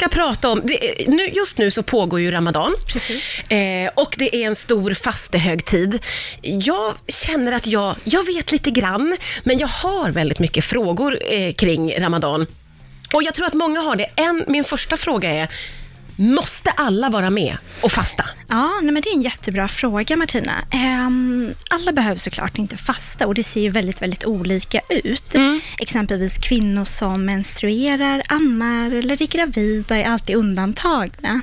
ska prata om, det, nu, just nu så pågår ju Ramadan. Precis. Eh, och det är en stor fastehögtid. Jag känner att jag, jag vet lite grann, men jag har väldigt mycket frågor eh, kring Ramadan. Och jag tror att många har det. En, min första fråga är, måste alla vara med och fasta? Ja, nej, men det är en jättebra fråga Martina. Ehm, alla behöver såklart inte fasta och det ser ju väldigt, väldigt olika ut. Exempelvis kvinnor som menstruerar, ammar eller är gravida är alltid undantagna.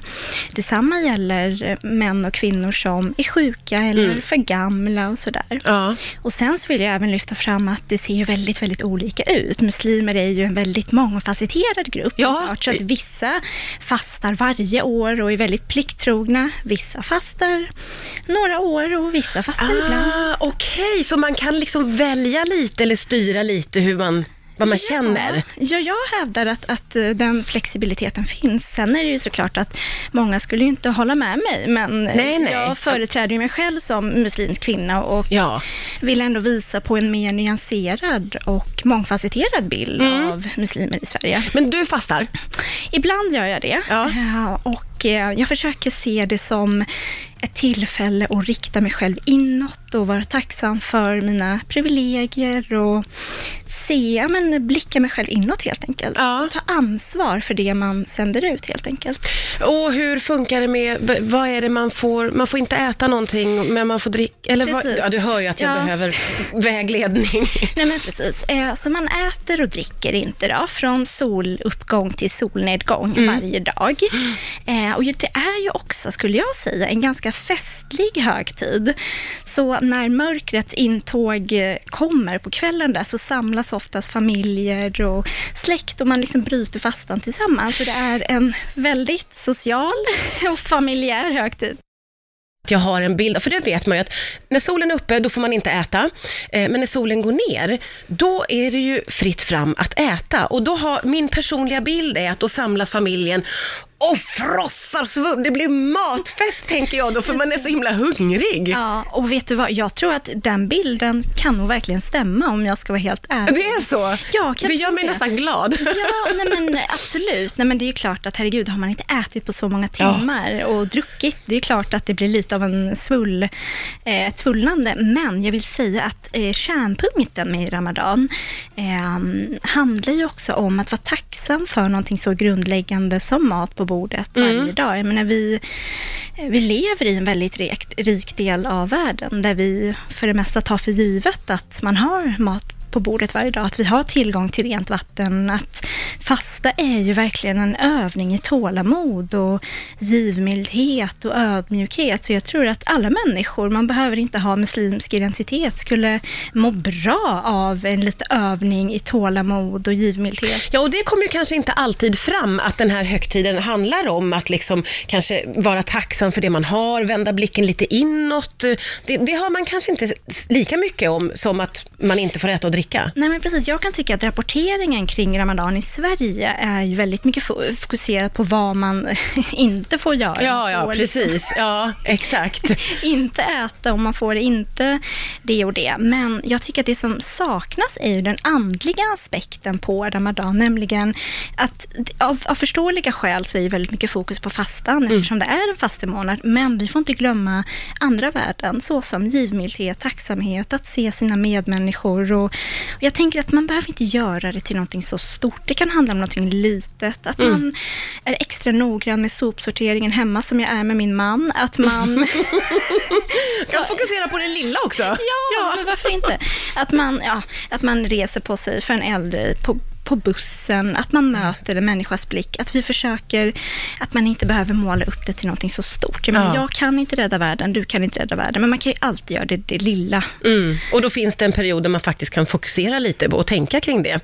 Detsamma gäller män och kvinnor som är sjuka eller för gamla och sådär. Ja. Och sen så vill jag även lyfta fram att det ser ju väldigt, väldigt olika ut. Muslimer är ju en väldigt mångfacetterad grupp. Ja. Så att vissa fastar varje år och är väldigt plikttrogna. Vissa fastar några år och vissa fastar ibland. Ah, Okej, så man kan liksom välja lite eller styra lite hur man, vad man känner? Ja, jag hävdar att, att eh, den flexibiliteten finns. Sen är det ju såklart att många skulle ju inte hålla med mig, men Nej, nej. jag företräder ju mig själv som muslimsk kvinna och Ja. vill ändå visa på en mer nyanserad och mångfacetterad bild Mm. av muslimer i Sverige. Men du fastar? Ibland gör jag det. Ja. Eh, Och eh, jag försöker se det som ett tillfälle att rikta mig själv inåt och vara tacksam för mina privilegier och se, ja, men blicka mig själv inåt helt enkelt. Ja. Ta ansvar för det man sänder ut helt enkelt. Och hur funkar det med, vad är det man får, man får inte äta någonting, men man får dricka, eller vad, ja, du hör ju att jag Ja. behöver vägledning. Nej men precis. Eh, Så man äter och dricker inte då, från soluppgång till solnedgång Mm. varje dag. Eh, Och det är ju också, skulle jag säga, en ganska festlig högtid. Så när mörkrets intåg eh, kommer på kvällen där så samlas oftast familjer och släkt och man liksom bryter fastan tillsammans. Så det är en väldigt social och familjär högtid. jag har en bild, för det vet man ju att när solen är uppe, då får man inte äta. Eh, men när solen går ner, då är det ju fritt fram att äta. Och då har, min personliga bild är att då samlas familjen och frossar svunn. Det blir matfest tänker jag då, för man är så himla hungrig. Ja, och vet du vad? Jag tror att den bilden kan nog verkligen stämma om jag ska vara helt ärlig. Det är så? Ja, det gör mig det? nästan glad. Ja, nej men absolut. Nej men det är ju klart att herregud, har man inte ätit på så många timmar och druckit, det är klart att det blir lite av en svull, eh, ett svullnande. Men jag vill säga att eh, kärnpunkten med Ramadan eh, handlar ju också om att vara tacksam för någonting så grundläggande som mat på bordet varje dag. Jag menar, vi, vi lever i en väldigt rik, rik del av världen där vi för det mesta tar för givet att man har mat på bordet varje dag, att vi har tillgång till rent vatten, att fasta är ju verkligen en övning i tålamod och givmildhet och ödmjukhet. Så jag tror att alla människor, man behöver inte ha muslimsk identitet, skulle må bra av en lite övning i tålamod och givmildhet. Ja, och det kommer ju kanske inte alltid fram att den här högtiden handlar om att liksom kanske vara tacksam för det man har, vända blicken lite inåt. Det, det har man kanske inte lika mycket om som att man inte får äta och dricka. Nej men precis, jag kan tycka att rapporteringen kring Ramadan i Sverige är ju väldigt mycket fo- fokuserad på vad man inte får göra. Ja, ja, får precis. Ja, exakt. inte äta och man får inte det och det. Men jag tycker att det som saknas är ju den andliga aspekten på Ramadan, nämligen att av, av förståeliga skäl så är ju väldigt mycket fokus på fastan eftersom det är en fastemånad. Men vi får inte glömma andra värden såsom givmildhet, tacksamhet, att se sina medmänniskor och, och jag tänker att man behöver inte göra det till någonting så stort. Det kan handla om någonting litet, att man är extra noggrann med sopsorteringen hemma som jag är med min man, att man Kan fokusera på det lilla också. Ja, men varför inte? Att man, ja, att man reser på sig för en äldre på, på bussen, att man möter en människas blick, att vi försöker, att man inte behöver måla upp det till någonting så stort. Jag, menar, Ja. jag kan inte rädda världen, du kan inte rädda världen, men man kan ju alltid göra det, det lilla. Mm. Och då finns det en period där man faktiskt kan fokusera lite och tänka kring det.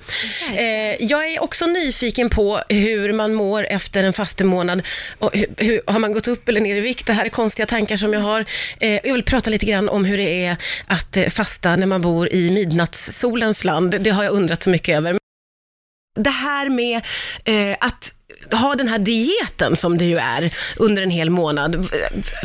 Eh, jag är också nyfiken på hur man mår efter en fastemånad. Och hur, hur, har man gått upp eller ner i vikt? Det här är konstiga tankar som jag har. Eh, jag vill prata lite grann om hur det är att eh, fasta när man bor i midnattssolens land. Det har jag undrat så mycket över. Det här med eh, att ha den här dieten som det ju är under en hel månad,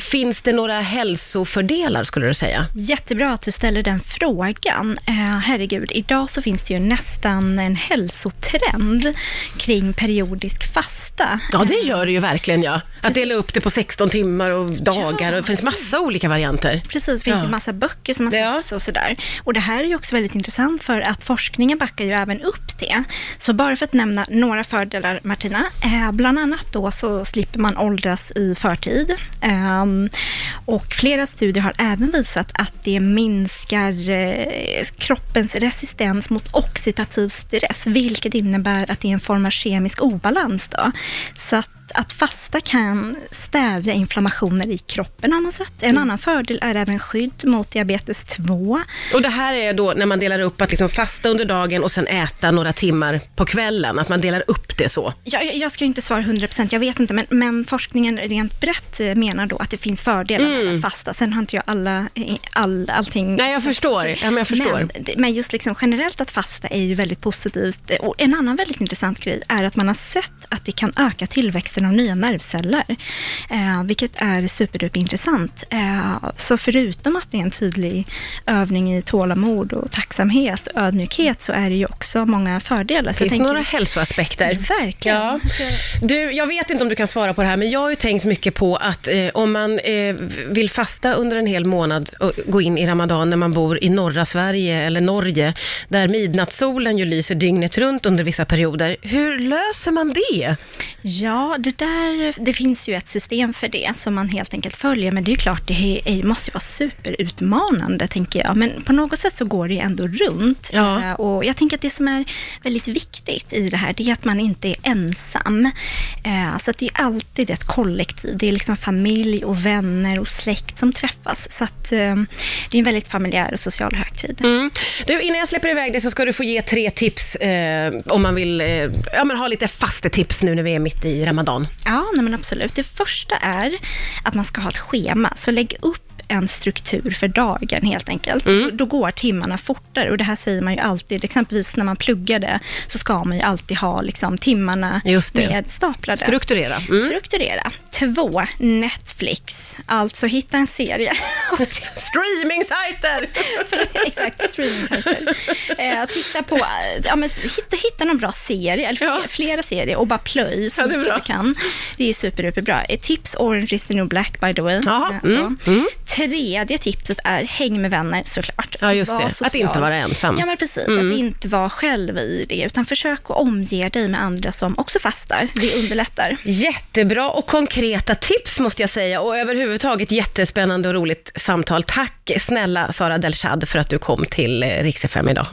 finns det några hälsofördelar skulle du säga? Jättebra att du ställer den frågan. Eh, herregud, idag så finns det ju nästan en hälsotrend kring periodisk fasta. Ja, det gör det ju verkligen ja. Att dela upp det på 16 timmar och dagar och det finns massa olika varianter. Precis, det finns Ja. ju massa böcker som har Ja. släppts och sådär. Och det här är ju också väldigt intressant för att forskningen backar ju även upp det. Så bara för att nämna några fördelar, Martina. Eh, bland annat då så slipper man åldras i förtid. Ehm, och flera studier har även visat att det minskar eh, kroppens resistens mot oxidativ stress, vilket innebär att det är en form av kemisk obalans. Då. Så att att fasta kan stävja inflammationer i kroppen har man sett. En annan fördel är även skydd mot diabetes 2. Och det här är då när man delar upp att liksom fasta under dagen och sen äta några timmar på kvällen, att man delar upp det så. Jag, jag- ska inte svara 100%, jag vet inte, men, men forskningen rent brett eh, menar då att det finns fördelar med att fasta. Sen har inte jag alla, all, allting... Nej, jag förstår. Ja, men jag förstår. Men, men just liksom generellt att fasta är ju väldigt positivt. Och en annan väldigt intressant grej är att man har sett att det kan öka tillväxten av nya nervceller, eh, vilket är superduperintressant. Eh, så förutom att det är en tydlig övning i tålamod och tacksamhet, ödmjukhet, så är det ju också många fördelar. Så Finns det tänker- några hälsoaspekter? Verkligen. Ja. Du, jag vet inte om du kan svara på det här, men jag har ju tänkt mycket på att eh, om man eh, vill fasta under en hel månad och gå in i Ramadan när man bor i norra Sverige eller Norge, där midnattssolen ju lyser dygnet runt under vissa perioder. Hur löser man det? Ja, det där, det finns ju ett system för det som man helt enkelt följer, men det är klart, det är, är, måste ju vara superutmanande, tänker jag. Men på något sätt så går det ju ändå runt. Ja. Eh, Och jag tänker att det som är väldigt viktigt i det här, det är att man inte är ensam. Eh, Så att det är alltid ett kollektiv. Det är liksom familj och vänner och släkt som träffas. Så att eh, det är en väldigt familjär och social högtid. Mm. Du, innan jag släpper iväg dig så ska du få ge tre tips eh, om man vill eh, ja, men ha lite fastetips nu när vi är mitt i Ramadan. Ja, nej men absolut. Det första är att man ska ha ett schema. Så lägg upp en struktur för dagen helt enkelt. Mm. Då går timmarna fortare och det här säger man ju alltid. Exempelvis när man pluggade så ska man ju alltid ha liksom, timmarna med staplade. Strukturera. Mm. Strukturera. Två, Netflix. Alltså hitta en serie. Streaming-sajter! Exakt, streamingsajter. Eh, titta på, ja, men hitta, hitta någon bra serie, eller Ja. flera serier och bara plöj så Ja, mycket du kan. Det är super, super bra. Ett tips, Orange is the new black by the way. Jaha, Eh, så. mm, mm. Tredje tipset är häng med vänner såklart. Ja, just Var det. Att social. inte vara ensam. Ja, men precis. Mm. Att inte vara själv i det, utan försök att omge dig med andra som också fastar. Det underlättar. Jättebra och konkreta tips måste jag säga och överhuvudtaget jättespännande och roligt samtal. Tack snälla Sara Delshad för att du kom till eh, Rix FM idag.